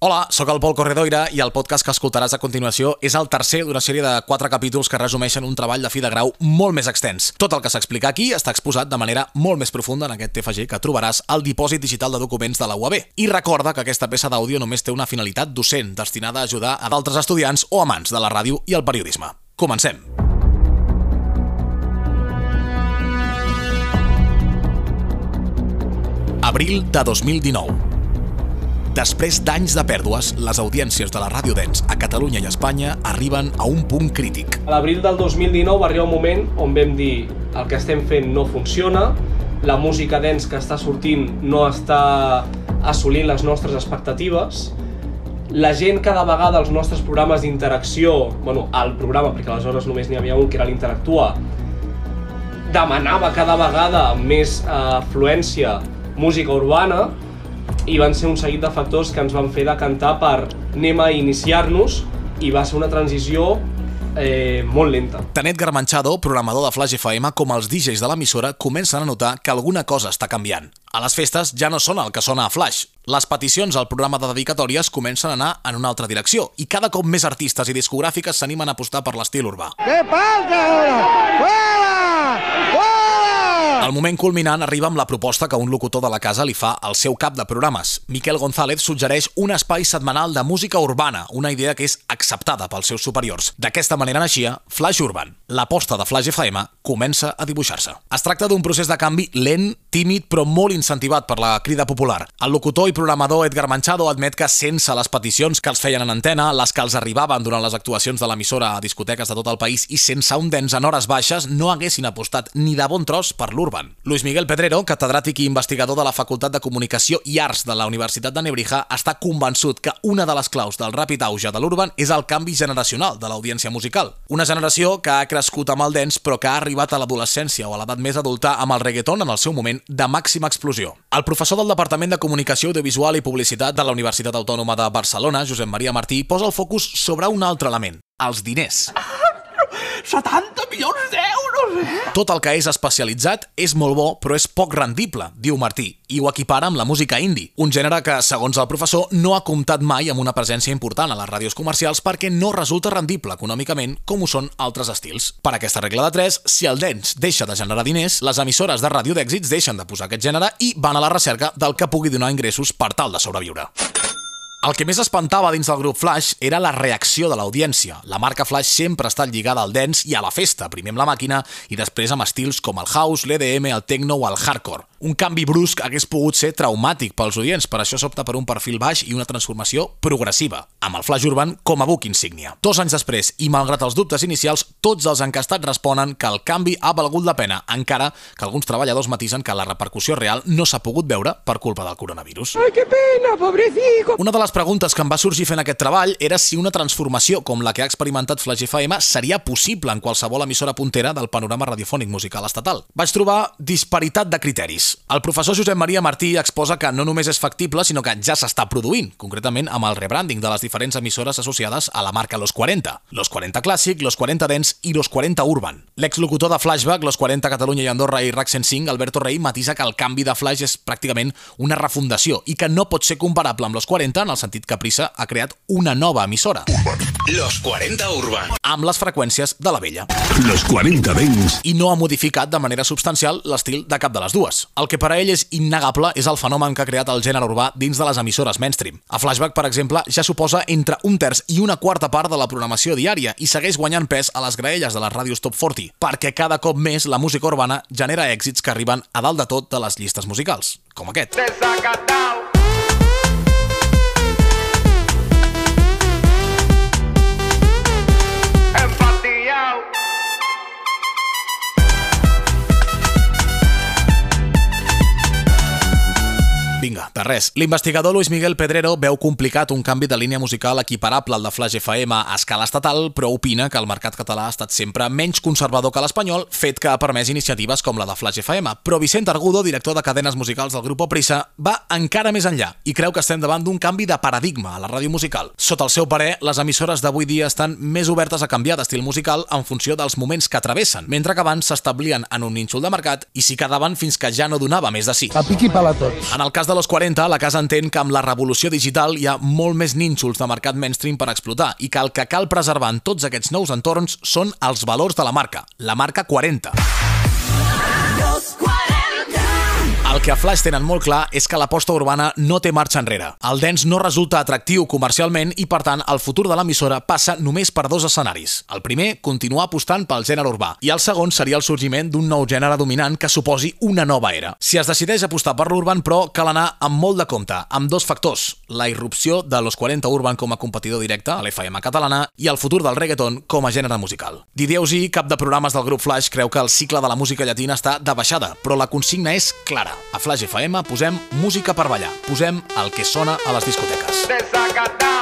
Hola, sóc el Pol Corredoira i el podcast que escoltaràs a continuació és el tercer d'una sèrie de quatre capítols que resumeixen un treball de fi de grau molt més extens. Tot el que s'explica aquí està exposat de manera molt més profunda en aquest TFG que trobaràs al dipòsit digital de documents de la UAB. I recorda que aquesta peça d'àudio només té una finalitat docent, destinada a ajudar a d'altres estudiants o amants de la ràdio i el periodisme. Comencem! Abril de 2019. Després d'anys de pèrdues, les audiències de la Ràdio Dens a Catalunya i Espanya arriben a un punt crític. A l'abril del 2019 va arribar un moment on vam dir el que estem fent no funciona, la música dens que està sortint no està assolint les nostres expectatives, la gent cada vegada als nostres programes d'interacció, bueno, al programa, perquè aleshores només n'hi havia un que era l'Interactua, demanava cada vegada més eh, afluència música urbana i van ser un seguit de factors que ens van fer decantar per anem a iniciar-nos i va ser una transició eh, molt lenta. Tant Edgar Manchado, programador de Flash FM, com els DJs de l'emissora comencen a notar que alguna cosa està canviant. A les festes ja no sona el que sona a Flash. Les peticions al programa de dedicatòries comencen a anar en una altra direcció i cada cop més artistes i discogràfiques s'animen a apostar per l'estil urbà. ¿Qué pasa ahora? ¡Fuera! ¡Fuera! El moment culminant arriba amb la proposta que un locutor de la casa li fa al seu cap de programes. Miquel González suggereix un espai setmanal de música urbana, una idea que és acceptada pels seus superiors. D'aquesta manera naixia Flash Urban. L'aposta de Flash FM comença a dibuixar-se. Es tracta d'un procés de canvi lent, tímid, però molt incentivat per la crida popular. El locutor i programador Edgar Manchado admet que sense les peticions que els feien en antena, les que els arribaven durant les actuacions de l'emissora a discoteques de tot el país i sense un dens en hores baixes, no haguessin apostat ni de bon tros per l'Urban. Luis Miguel Pedrero, catedràtic i investigador de la Facultat de Comunicació i Arts de la Universitat de Nebrija, està convençut que una de les claus del ràpid auge de l'Urban és el canvi generacional de l'audiència musical. Una generació que ha crescut amb el dance però que ha arribat a l'adolescència o a l'edat més adulta amb el reggaeton en el seu moment de màxima explosió. El professor del Departament de Comunicació Audiovisual i Publicitat de la Universitat Autònoma de Barcelona, Josep Maria Martí, posa el focus sobre un altre element, els diners. 70 milions d'euros, eh? Tot el que és especialitzat és molt bo, però és poc rendible, diu Martí, i ho equipara amb la música indie, un gènere que, segons el professor, no ha comptat mai amb una presència important a les ràdios comercials perquè no resulta rendible econòmicament com ho són altres estils. Per aquesta regla de 3, si el dance deixa de generar diners, les emissores de ràdio d'èxits deixen de posar aquest gènere i van a la recerca del que pugui donar ingressos per tal de sobreviure. El que més espantava dins del grup Flash era la reacció de l'audiència. La marca Flash sempre ha estat lligada al dance i a la festa, primer amb la màquina i després amb estils com el house, l'EDM, el techno o el hardcore. Un canvi brusc hagués pogut ser traumàtic pels oients, per això s'opta per un perfil baix i una transformació progressiva, amb el Flash Urban com a book insígnia. Dos anys després, i malgrat els dubtes inicials, tots els encastats responen que el canvi ha valgut la pena, encara que alguns treballadors matisen que la repercussió real no s'ha pogut veure per culpa del coronavirus. ¡Ay, qué pena, pobrecito! Una de les preguntes que em va sorgir fent aquest treball era si una transformació com la que ha experimentat Flash FM seria possible en qualsevol emissora puntera del panorama radiofònic musical estatal. Vaig trobar disparitat de criteris. El professor Josep Maria Martí exposa que no només és factible, sinó que ja s'està produint, concretament amb el rebranding de les diferents emissores associades a la marca Los 40. Los 40 Clàssic, Los 40 Dance i Los 40 Urban. L'exlocutor de Flashback, Los 40 Catalunya i Andorra i RAC 105, Alberto Rey, matisa que el canvi de Flash és pràcticament una refundació i que no pot ser comparable amb Los 40 en el sentit que Prisa ha creat una nova emissora, Los 40 Urban. amb les freqüències de la vella. Los 40 Dents. i no ha modificat de manera substancial l'estil de cap de les dues. El que per a ell és innegable és el fenomen que ha creat el gènere urbà dins de les emissores mainstream. A Flashback, per exemple, ja suposa entre un terç i una quarta part de la programació diària i segueix guanyant pes a les graelles de les ràdios Top 40, perquè cada cop més la música urbana genera èxits que arriben a dalt de tot de les llistes musicals, com aquest. Desacatado. Vinga, de res. L'investigador Luis Miguel Pedrero veu complicat un canvi de línia musical equiparable al de Flash FM a escala estatal, però opina que el mercat català ha estat sempre menys conservador que l'espanyol, fet que ha permès iniciatives com la de Flash FM. Però Vicent Argudo, director de cadenes musicals del grup Prisa, va encara més enllà i creu que estem davant d'un canvi de paradigma a la ràdio musical. Sota el seu parer, les emissores d'avui dia estan més obertes a canviar d'estil musical en funció dels moments que travessen, mentre que abans s'establien en un nínxol de mercat i s'hi quedaven fins que ja no donava més de si. A pic i pala tots. En el cas de los 40, la casa entén que amb la revolució digital hi ha molt més nínxols de mercat mainstream per explotar i que el que cal preservar en tots aquests nous entorns són els valors de la marca, la marca 40. El que a Flash tenen molt clar és que l'aposta urbana no té marxa enrere. El dance no resulta atractiu comercialment i, per tant, el futur de l'emissora passa només per dos escenaris. El primer, continuar apostant pel gènere urbà, i el segon seria el sorgiment d'un nou gènere dominant que suposi una nova era. Si es decideix apostar per l'urban, però, cal anar amb molt de compte, amb dos factors, la irrupció de los 40 Urban com a competidor directe a l'FM catalana i el futur del reggaeton com a gènere musical. Didier cap de programes del grup Flash, creu que el cicle de la música llatina està de baixada, però la consigna és clara. A Flash FM posem música per ballar, posem el que sona a les discoteques. Desde